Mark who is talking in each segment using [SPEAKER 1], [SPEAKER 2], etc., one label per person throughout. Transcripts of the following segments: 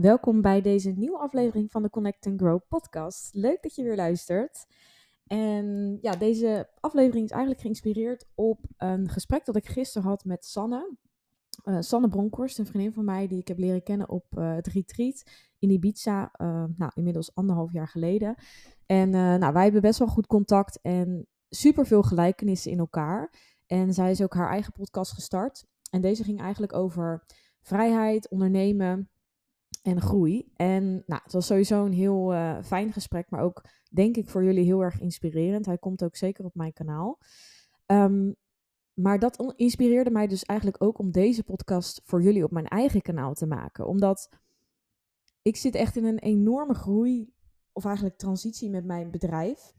[SPEAKER 1] Welkom bij deze nieuwe aflevering van de Connect and Grow podcast. Leuk dat je weer luistert. En ja, deze aflevering is eigenlijk geïnspireerd op een gesprek dat ik gisteren had met Sanne. Uh, Sanne Bronkhorst, een vriendin van mij die ik heb leren kennen op uh, het retreat in Ibiza, uh, nou inmiddels anderhalf jaar geleden. En nou, wij hebben best wel goed contact en super veel gelijkenissen in elkaar. En zij is ook haar eigen podcast gestart. En deze ging eigenlijk over vrijheid, ondernemen en groei. En nou, het was sowieso een heel uh, fijn gesprek, maar ook denk ik voor jullie heel erg inspirerend. Hij komt ook zeker op mijn kanaal. Um, maar dat inspireerde mij dus eigenlijk ook om deze podcast voor jullie op mijn eigen kanaal te maken. Omdat ik zit echt in een enorme groei, of eigenlijk transitie met mijn bedrijf.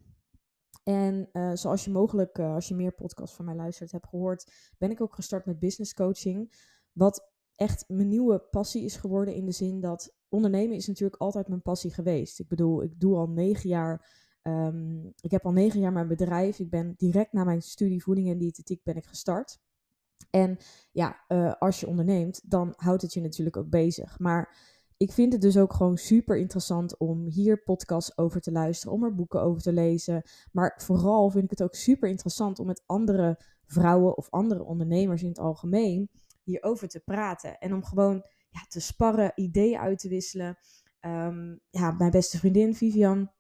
[SPEAKER 1] En uh, zoals je mogelijk, uh, als je meer podcasts van mij luistert, hebt gehoord, ben ik ook gestart met business coaching. Wat echt mijn nieuwe passie is geworden in de zin dat ondernemen is natuurlijk altijd mijn passie geweest. Ik bedoel, ik doe al negen jaar, um, ik heb al negen jaar mijn bedrijf. Ik ben direct na mijn studie voeding en diëtetiek ben ik gestart. En ja, uh, als je onderneemt, dan houdt het je natuurlijk ook bezig. Maar ik vind het dus ook gewoon super interessant om hier podcasts over te luisteren, om er boeken over te lezen. Maar vooral vind ik het ook super interessant om met andere vrouwen of andere ondernemers in het algemeen hierover te praten. En om gewoon ja, te sparren, ideeën uit te wisselen. Um, ja, mijn beste vriendin Vivian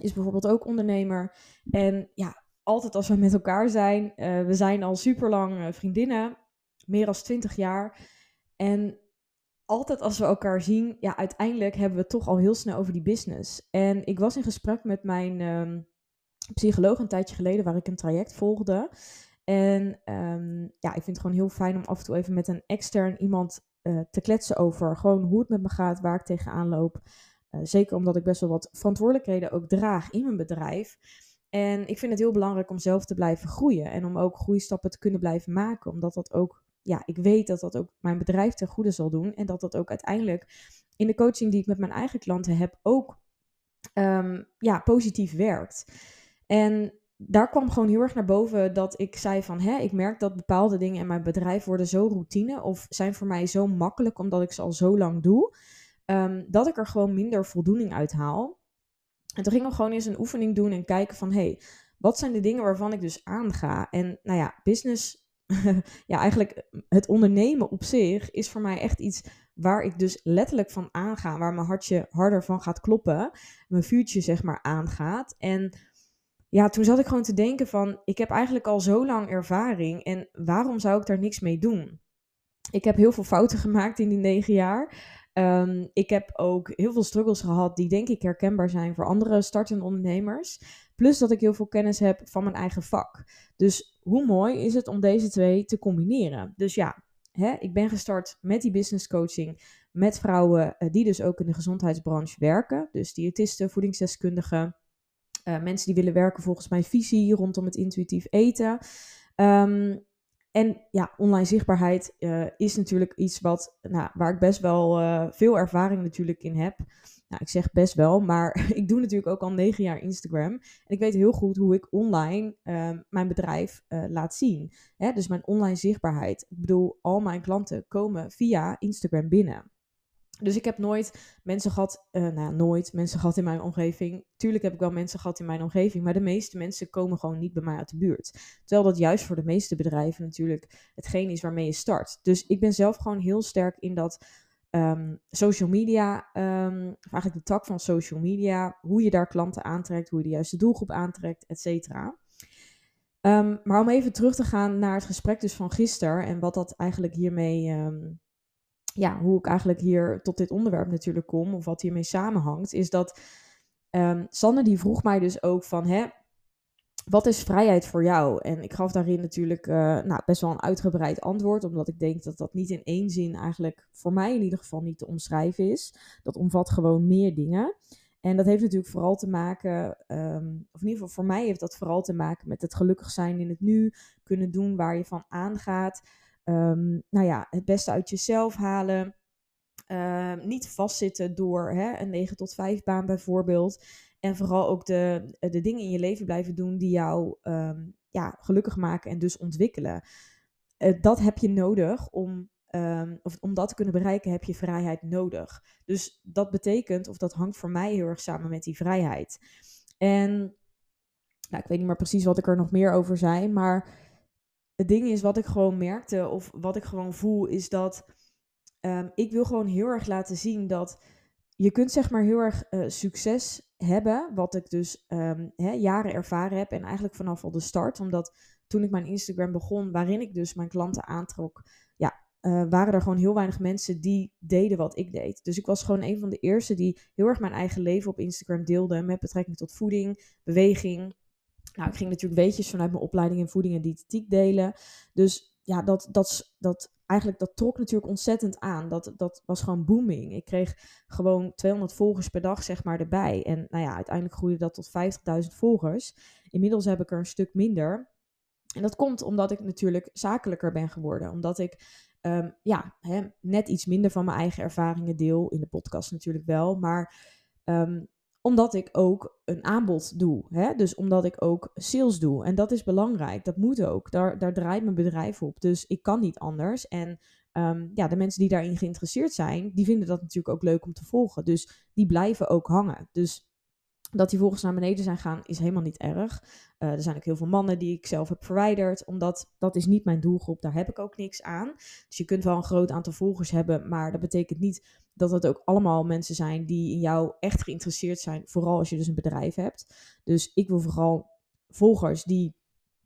[SPEAKER 1] is bijvoorbeeld ook ondernemer. En ja, altijd als we met elkaar zijn, uh, we zijn al super lang uh, vriendinnen, meer dan 20 jaar. En altijd als we elkaar zien, ja, uiteindelijk hebben we het toch al heel snel over die business. En ik was in gesprek met mijn um, psycholoog een tijdje geleden, waar ik een traject volgde. En um, ja, ik vind het gewoon heel fijn om af en toe even met een extern iemand uh, te kletsen over gewoon hoe het met me gaat, waar ik tegenaan loop. Uh, zeker omdat ik best wel wat verantwoordelijkheden ook draag in mijn bedrijf. En ik vind het heel belangrijk om zelf te blijven groeien en om ook groeistappen te kunnen blijven maken. Omdat dat ook, ja, ik weet dat dat ook mijn bedrijf ten goede zal doen. En dat dat ook uiteindelijk in de coaching die ik met mijn eigen klanten heb ook um, ja, positief werkt. En daar kwam gewoon heel erg naar boven dat ik zei van, hè, ik merk dat bepaalde dingen in mijn bedrijf worden zo routine of zijn voor mij zo makkelijk omdat ik ze al zo lang doe, um, dat ik er gewoon minder voldoening uit haal. En toen gingen we gewoon eens een oefening doen en kijken van, hé, wat zijn de dingen waarvan ik dus aanga? En nou ja, business, ja, eigenlijk het ondernemen op zich is voor mij echt iets waar ik dus letterlijk van aanga, waar mijn hartje harder van gaat kloppen, mijn vuurtje zeg maar aangaat. En ja, toen zat ik gewoon te denken van, ik heb eigenlijk al zo lang ervaring en waarom zou ik daar niks mee doen? Ik heb heel veel fouten gemaakt in die negen jaar. Um, ik heb ook heel veel struggles gehad die denk ik herkenbaar zijn voor andere startende ondernemers. Plus dat ik heel veel kennis heb van mijn eigen vak. Dus hoe mooi is het om deze twee te combineren? Dus ja, hè, ik ben gestart met die business coaching met vrouwen uh, die dus ook in de gezondheidsbranche werken. Dus diëtisten, voedingsdeskundigen, uh, mensen die willen werken volgens mijn visie rondom het intuïtief eten. Um, en ja, online zichtbaarheid uh, is natuurlijk iets wat, nou, waar ik best wel uh, veel ervaring natuurlijk in heb. Nou, ik zeg best wel, maar ik doe natuurlijk ook al negen jaar Instagram. En ik weet heel goed hoe ik online uh, mijn bedrijf laat zien. Hè? Dus mijn online zichtbaarheid. Ik bedoel, al mijn klanten komen via Instagram binnen. Dus ik heb nooit mensen gehad, uh, nou nooit mensen gehad in mijn omgeving. Tuurlijk heb ik wel mensen gehad in mijn omgeving, maar de meeste mensen komen gewoon niet bij mij uit de buurt. Terwijl dat juist voor de meeste bedrijven natuurlijk hetgeen is waarmee je start. Dus ik ben zelf gewoon heel sterk in dat um, social media, um, of eigenlijk de tak van social media, hoe je daar klanten aantrekt, hoe je de juiste doelgroep aantrekt, et cetera. Um, maar om even terug te gaan naar het gesprek dus van gisteren en wat dat eigenlijk hiermee ja, hoe ik eigenlijk hier tot dit onderwerp natuurlijk kom, of wat hiermee samenhangt, is dat um, Sanne die vroeg mij dus ook van, hè, wat is vrijheid voor jou? En ik gaf daarin natuurlijk uh, nou, best wel een uitgebreid antwoord, omdat ik denk dat dat niet in één zin eigenlijk voor mij in ieder geval niet te omschrijven is. Dat omvat gewoon meer dingen. En dat heeft natuurlijk vooral te maken, um, of in ieder geval voor mij heeft dat vooral te maken met het gelukkig zijn in het nu, kunnen doen waar je van aangaat. Um, nou ja, het beste uit jezelf halen. Uh, niet vastzitten door hè, een 9 tot 5 baan bijvoorbeeld. En vooral ook de, de dingen in je leven blijven doen die jou um, ja, gelukkig maken en dus ontwikkelen. Uh, dat heb je nodig om ehm, of om dat te kunnen bereiken, heb je vrijheid nodig. Dus dat betekent, of dat hangt voor mij heel erg samen met die vrijheid. En nou, ik weet niet meer precies wat ik er nog meer over zei, maar het ding is wat ik gewoon merkte, of wat ik gewoon voel, is dat ehm, ik wil gewoon heel erg laten zien dat je kunt zeg maar heel erg uh, succes hebben, wat ik dus um, hè, jaren ervaren heb en eigenlijk vanaf al de start, omdat toen ik mijn Instagram begon, waarin ik dus mijn klanten aantrok, ja, uh, waren er gewoon heel weinig mensen die deden wat ik deed. Dus ik was gewoon een van de eerste die heel erg mijn eigen leven op Instagram deelde met betrekking tot voeding, beweging. Nou, ik ging natuurlijk weetjes vanuit mijn opleiding in voeding en diëtetiek delen. Dus ja, dat, dat, dat eigenlijk dat trok natuurlijk ontzettend aan. Dat, dat was gewoon booming. Ik kreeg gewoon 200 volgers per dag, zeg maar, erbij. En nou ja, uiteindelijk groeide dat tot 50.000 volgers. Inmiddels heb ik er een stuk minder. En dat komt omdat ik natuurlijk zakelijker ben geworden. Omdat ik um, ja, hè, net iets minder van mijn eigen ervaringen deel. In de podcast natuurlijk wel. Maar um, omdat ik ook een aanbod doe. Hè? Dus omdat ik ook sales doe. En dat is belangrijk. Dat moet ook. Daar, daar draait mijn bedrijf op. Dus ik kan niet anders. En um, ja, de mensen die daarin geïnteresseerd zijn, die vinden dat natuurlijk ook leuk om te volgen. Dus die blijven ook hangen. Dus dat die volgens naar beneden zijn gaan, is helemaal niet erg. Uh, er zijn ook heel veel mannen die ik zelf heb verwijderd, omdat dat is niet mijn doelgroep. Daar heb ik ook niks aan. Dus je kunt wel een groot aantal volgers hebben, maar dat betekent niet dat het ook allemaal mensen zijn die in jou echt geïnteresseerd zijn. Vooral als je dus een bedrijf hebt. Dus ik wil vooral volgers die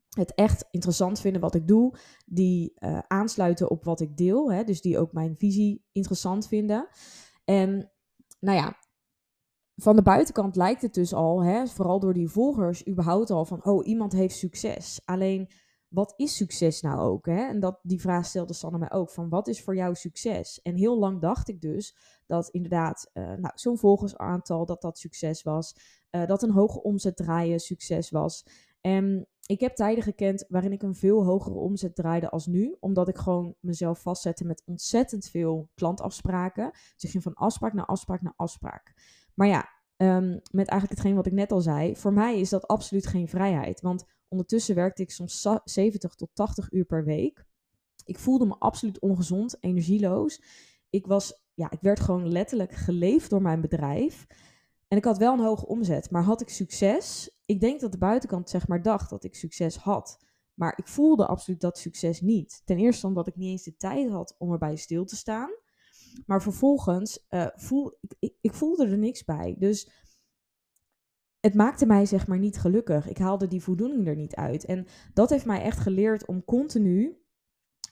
[SPEAKER 1] het echt interessant vinden wat ik doe, die uh, aansluiten op wat ik deel, hè, dus die ook mijn visie interessant vinden. En nou ja, van de buitenkant lijkt het dus al, hè, vooral door die volgers, überhaupt al van, oh, iemand heeft succes. Alleen, wat is succes nou ook? Hè? En dat, die vraag stelde Sanne mij ook, van wat is voor jou succes? En heel lang dacht ik dus dat inderdaad uh, nou, zo'n volgersaantal, dat dat succes was. Uh, dat een hoge omzet draaien succes was. En ik heb tijden gekend waarin ik een veel hogere omzet draaide als nu. Omdat ik gewoon mezelf vastzette met ontzettend veel klantafspraken. Dus ging van afspraak naar afspraak naar afspraak. Maar ja, um, met eigenlijk hetgeen wat ik net al zei, voor mij is dat absoluut geen vrijheid. Want ondertussen werkte ik soms 70 tot 80 uur per week. Ik voelde me absoluut ongezond, energieloos. Ik, was, ja, ik werd gewoon letterlijk geleefd door mijn bedrijf. En ik had wel een hoge omzet, maar had ik succes? Ik denk dat de buitenkant zeg maar dacht dat ik succes had. Maar ik voelde absoluut dat succes niet. Ten eerste omdat ik niet eens de tijd had om erbij stil te staan. Maar vervolgens uh, voel ik, ik voelde er niks bij. Dus het maakte mij zeg maar niet gelukkig. Ik haalde die voldoening er niet uit. En dat heeft mij echt geleerd om continu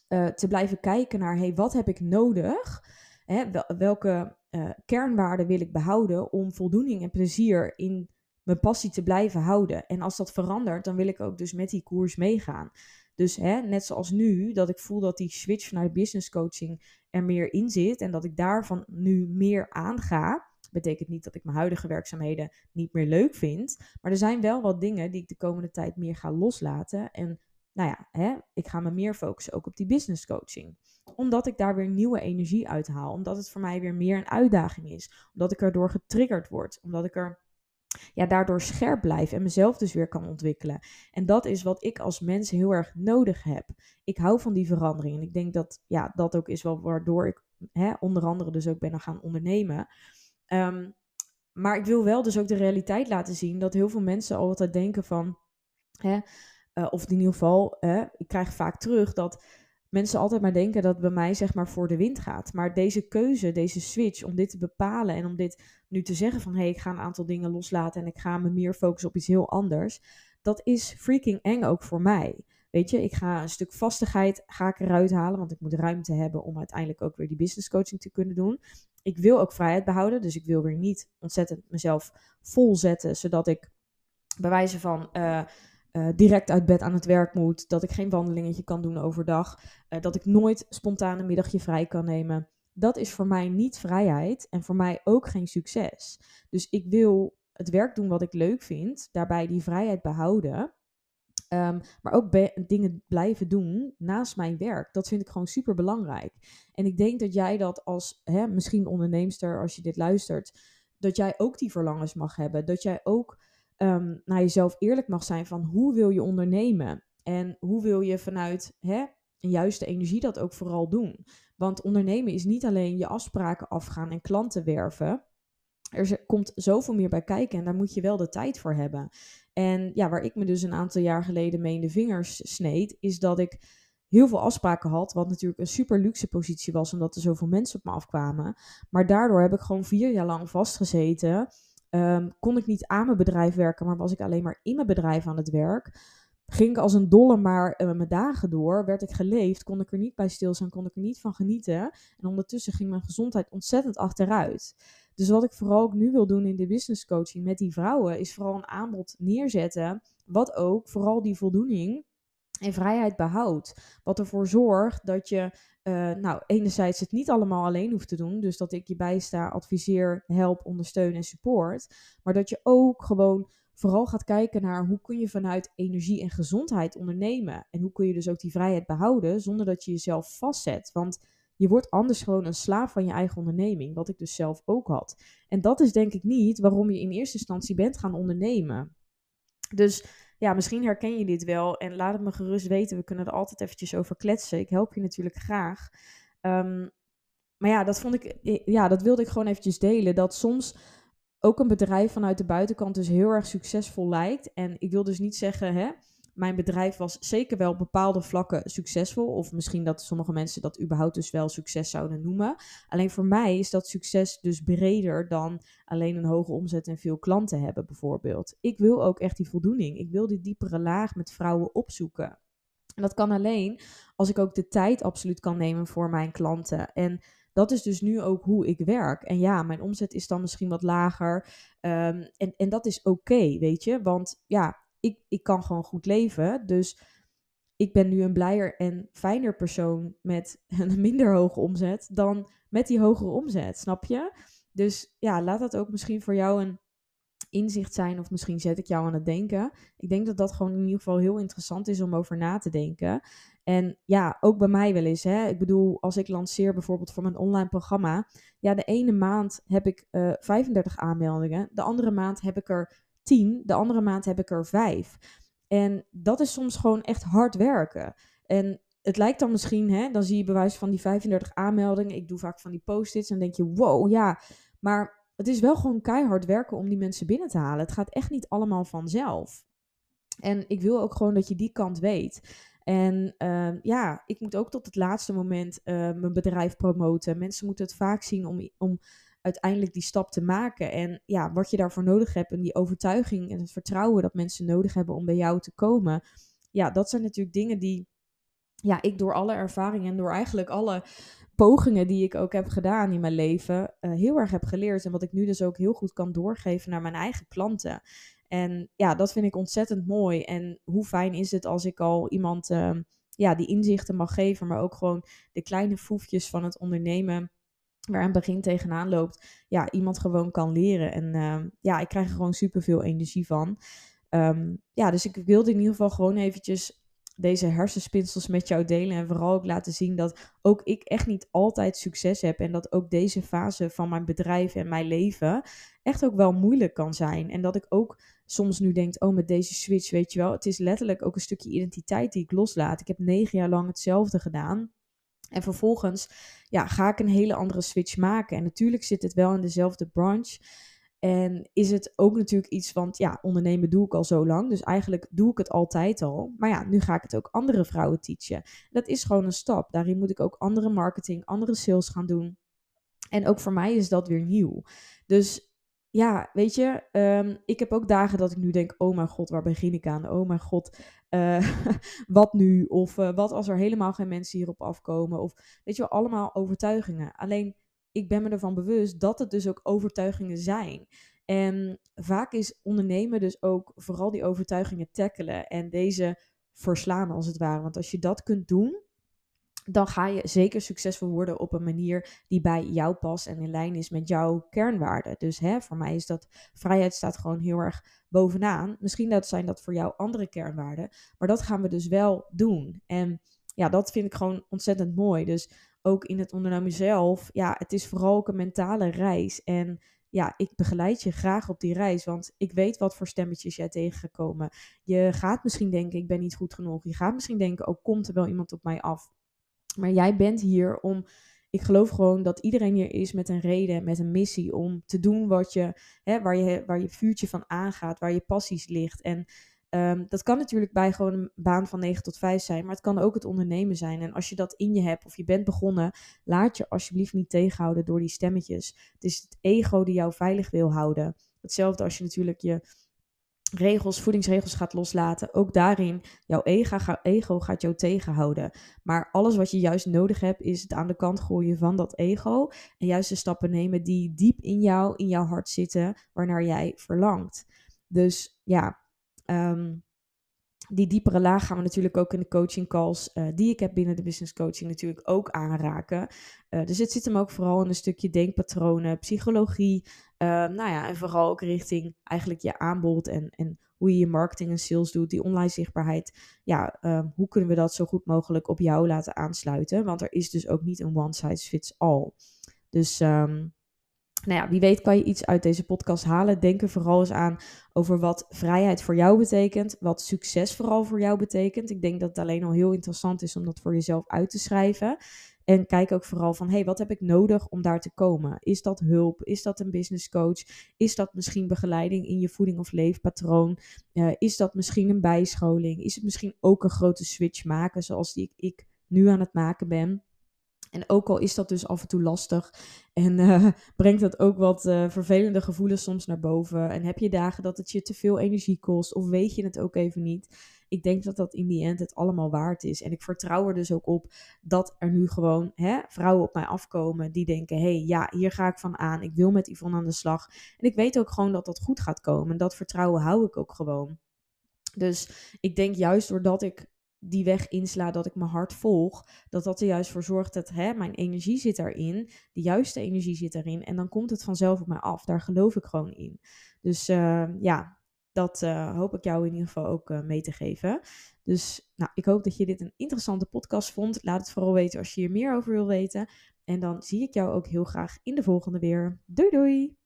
[SPEAKER 1] uh, te blijven kijken naar, hey, wat heb ik nodig? Hè, wel, welke uh, kernwaarden wil ik behouden om voldoening en plezier in mijn passie te blijven houden? En als dat verandert, dan wil ik ook dus met die koers meegaan. Dus hè, net zoals nu, dat ik voel dat die switch naar business coaching er meer in zit en dat ik daarvan nu meer aanga. Betekent niet dat ik mijn huidige werkzaamheden niet meer leuk vind. Maar er zijn wel wat dingen die ik de komende tijd meer ga loslaten. En nou ja, hè, ik ga me meer focussen ook op die business coaching. Omdat ik daar weer nieuwe energie uit haal. Omdat het voor mij weer meer een uitdaging is. Omdat ik erdoor getriggerd word. Omdat ik er ja, daardoor scherp blijf en mezelf dus weer kan ontwikkelen. En dat is wat ik als mens heel erg nodig heb. Ik hou van die verandering. En ik denk dat ja, dat ook is wel waardoor ik hè, onder andere dus ook ben gaan ondernemen. Um, maar ik wil wel dus ook de realiteit laten zien dat heel veel mensen altijd denken van, hè, uh, of in ieder geval, hè, ik krijg vaak terug dat mensen altijd maar denken dat het bij mij zeg maar voor de wind gaat. Maar deze keuze, deze switch om dit te bepalen en om dit nu te zeggen van hé, hey, ik ga een aantal dingen loslaten en ik ga me meer focussen op iets heel anders, dat is freaking eng ook voor mij. Weet je, ik ga een stuk vastigheid ga ik eruit halen, want ik moet ruimte hebben om uiteindelijk ook weer die business coaching te kunnen doen. Ik wil ook vrijheid behouden, dus ik wil weer niet ontzettend mezelf vol zetten, zodat ik bij wijze van uh, uh, direct uit bed aan het werk moet, dat ik geen wandelingetje kan doen overdag, uh, dat ik nooit spontaan een middagje vrij kan nemen. Dat is voor mij niet vrijheid en voor mij ook geen succes. Dus ik wil het werk doen wat ik leuk vind, daarbij die vrijheid behouden. Um, maar ook dingen blijven doen naast mijn werk. Dat vind ik gewoon super belangrijk. En ik denk dat jij dat als hè, misschien onderneemster, als je dit luistert, dat jij ook die verlangens mag hebben. Dat jij ook um, naar jezelf eerlijk mag zijn van hoe wil je ondernemen? En hoe wil je vanuit hè, een juiste energie dat ook vooral doen? Want ondernemen is niet alleen je afspraken afgaan en klanten werven. Er komt zoveel meer bij kijken en daar moet je wel de tijd voor hebben. En ja, waar ik me dus een aantal jaar geleden mee in de vingers sneed, is dat ik heel veel afspraken had. Wat natuurlijk een super luxe positie was, omdat er zoveel mensen op me afkwamen. Maar daardoor heb ik gewoon vier jaar lang vastgezeten. Um, kon ik niet aan mijn bedrijf werken, maar was ik alleen maar in mijn bedrijf aan het werk. Ging ik als een dolle maar uh, mijn dagen door. Werd ik geleefd, kon ik er niet bij stilstaan, kon ik er niet van genieten. En ondertussen ging mijn gezondheid ontzettend achteruit. Dus wat ik vooral ook nu wil doen in de business coaching met die vrouwen, is vooral een aanbod neerzetten. Wat ook vooral die voldoening en vrijheid behoudt. Wat ervoor zorgt dat je, uh, nou, enerzijds het niet allemaal alleen hoeft te doen. Dus dat ik je bijsta, adviseer, help, ondersteun en support. Maar dat je ook gewoon vooral gaat kijken naar hoe kun je vanuit energie en gezondheid ondernemen. En hoe kun je dus ook die vrijheid behouden zonder dat je jezelf vastzet. Want je wordt anders gewoon een slaaf van je eigen onderneming, wat ik dus zelf ook had. En dat is denk ik niet waarom je in eerste instantie bent gaan ondernemen. Dus ja, misschien herken je dit wel en laat het me gerust weten. We kunnen er altijd eventjes over kletsen. Ik help je natuurlijk graag. Ehm, maar ja, dat vond ik, ja, dat wilde ik gewoon eventjes delen. Dat soms ook een bedrijf vanuit de buitenkant dus heel erg succesvol lijkt. En ik wil dus niet zeggen, hè, mijn bedrijf was zeker wel op bepaalde vlakken succesvol. Of misschien dat sommige mensen dat überhaupt dus wel succes zouden noemen. Alleen voor mij is dat succes dus breder dan alleen een hoge omzet en veel klanten hebben bijvoorbeeld. Ik wil ook echt die voldoening. Ik wil die diepere laag met vrouwen opzoeken. En dat kan alleen als ik ook de tijd absoluut kan nemen voor mijn klanten. En dat is dus nu ook hoe ik werk. En ja, mijn omzet is dan misschien wat lager. Um, en, en dat is oké, weet je. Want ja, ik, ik kan gewoon goed leven. Dus ik ben nu een blijer en fijner persoon met een minder hoge omzet dan met die hogere omzet, snap je? Dus ja, laat dat ook misschien voor jou een inzicht zijn, of misschien zet ik jou aan het denken. Ik denk dat dat gewoon in ieder geval heel interessant is om over na te denken. En ja, ook bij mij wel eens. Hè. Ik bedoel, als ik lanceer bijvoorbeeld voor mijn online programma. Ja, de ene maand heb ik uh, eh, 35 aanmeldingen. De andere maand heb ik er 10. De andere maand heb ik er 5. En dat is soms gewoon echt hard werken. En het lijkt dan misschien, hè, dan zie je bewijs van die 35 aanmeldingen. Ik doe vaak van die post-its en denk je, wow, ja. Maar het is wel gewoon keihard werken om die mensen binnen te halen. Het gaat echt niet allemaal vanzelf. En ik wil ook gewoon dat je die kant weet. En uh, ja, ik moet ook tot het laatste moment uh, mijn bedrijf promoten. Mensen moeten het vaak zien om, om uiteindelijk die stap te maken. En ja, wat je daarvoor nodig hebt en die overtuiging en het vertrouwen dat mensen nodig hebben om bij jou te komen. Ja, dat zijn natuurlijk dingen die ja, ik door alle ervaringen en door eigenlijk alle pogingen die ik ook heb gedaan in mijn leven uh, heel erg heb geleerd. En wat ik nu dus ook heel goed kan doorgeven naar mijn eigen klanten. En ja, dat vind ik ontzettend mooi. En hoe fijn is het als ik al iemand uh, ja, die inzichten mag geven, maar ook gewoon de kleine foefjes van het ondernemen waar een begin tegenaan loopt, ja, iemand gewoon kan leren. En uh, ja, ik krijg er gewoon superveel energie van. Um, ja, dus ik wilde in ieder geval gewoon eventjes deze hersenspinsels met jou delen. En vooral ook laten zien dat ook ik echt niet altijd succes heb. En dat ook deze fase van mijn bedrijf en mijn leven echt ook wel moeilijk kan zijn. En dat ik ook soms nu denk, oh met deze switch, weet je wel, het is letterlijk ook een stukje identiteit die ik loslaat. Ik heb negen jaar lang hetzelfde gedaan. En vervolgens ja, ga ik een hele andere switch maken. En natuurlijk zit het wel in dezelfde branche. En is het ook natuurlijk iets, want ja, ondernemen doe ik al zo lang. Dus eigenlijk doe ik het altijd al. Maar ja, nu ga ik het ook andere vrouwen teachen. Dat is gewoon een stap. Daarin moet ik ook andere marketing, andere sales gaan doen. En ook voor mij is dat weer nieuw. Dus ja, weet je, um, ik heb ook dagen dat ik nu denk: oh mijn god, waar begin ik aan? Oh mijn god, uh, wat nu? Of uh, wat als er helemaal geen mensen hierop afkomen? Of weet je allemaal overtuigingen. Alleen ik ben me ervan bewust dat het dus ook overtuigingen zijn. En vaak is ondernemen dus ook vooral die overtuigingen tackelen en deze verslaan als het ware. Want als je dat kunt doen, dan ga je zeker succesvol worden op een manier die bij jou past en in lijn is met jouw kernwaarden. Dus hè, voor mij is dat vrijheid staat gewoon heel erg bovenaan. Misschien dat zijn dat voor jou andere kernwaarden, maar dat gaan we dus wel doen. En ja, dat vind ik gewoon ontzettend mooi. Dus ook in het ondernemen zelf, ja, het is vooral ook een mentale reis. En ja, ik begeleid je graag op die reis, want ik weet wat voor stemmetjes jij tegengekomen. Je gaat misschien denken, ik ben niet goed genoeg. Je gaat misschien denken, oh, komt er wel iemand op mij af? Maar jij bent hier om ik geloof gewoon dat iedereen hier is met een reden, met een missie om te doen wat je, hè, waar, je waar je vuurtje van aangaat, waar je passies ligt. En ehm, dat kan natuurlijk bij gewoon een baan van 9 tot 5 zijn, maar het kan ook het ondernemen zijn. En als je dat in je hebt of je bent begonnen, laat je alsjeblieft niet tegenhouden door die stemmetjes. Het is het ego die jou veilig wil houden. Hetzelfde als je natuurlijk je regels, voedingsregels gaat loslaten, ook daarin, jouw ego, gaat jou tegenhouden. Maar alles wat je juist nodig hebt, is het aan de kant gooien van dat ego. En juist de stappen nemen die diep in jou, in jouw hart zitten, waarnaar jij verlangt. Dus ja, um, die diepere laag gaan we natuurlijk ook in de coaching calls uh, die ik heb binnen de business coaching natuurlijk ook aanraken. Uh, dus het zit hem ook vooral in een stukje denkpatronen, psychologie. Uh, nou ja, en vooral ook richting eigenlijk je aanbod en, en hoe je je marketing en sales doet, die online zichtbaarheid. Ja, ehm, hoe kunnen we dat zo goed mogelijk op jou laten aansluiten? Want er is dus ook niet een one size fits all. Dus um, nou ja, wie weet kan je iets uit deze podcast halen. Denk er vooral eens aan over wat vrijheid voor jou betekent, wat succes vooral voor jou betekent. Ik denk dat het alleen al heel interessant is om dat voor jezelf uit te schrijven. En kijk ook vooral van, hey, wat heb ik nodig om daar te komen? Is dat hulp? Is dat een business coach? Is dat misschien begeleiding in je voeding of leefpatroon? Uh, is dat misschien een bijscholing? Is het misschien ook een grote switch maken zoals die ik nu aan het maken ben? En ook al is dat dus af en toe lastig en uh, brengt dat ook wat uh, vervelende gevoelens soms naar boven. En heb je dagen dat het je te veel energie kost of weet je het ook even niet. Ik denk dat dat in die end het allemaal waard is. En ik vertrouw er dus ook op dat er nu gewoon hè, vrouwen op mij afkomen die denken: hé, hey, ja, hier ga ik van aan. Ik wil met Yvonne aan de slag. En ik weet ook gewoon dat dat goed gaat komen. En dat vertrouwen hou ik ook gewoon. Dus ik denk juist doordat ik die weg insla, dat ik mijn hart volg, dat dat er juist voor zorgt dat hè, mijn energie zit erin, de juiste energie zit erin en dan komt het vanzelf op mij af. Daar geloof ik gewoon in. Dus uh, ja, dat uh, hoop ik jou in ieder geval ook uh, mee te geven. Dus nou, ik hoop dat je dit een interessante podcast vond. Laat het vooral weten als je hier meer over wil weten. En dan zie ik jou ook heel graag in de volgende weer. Doei doei!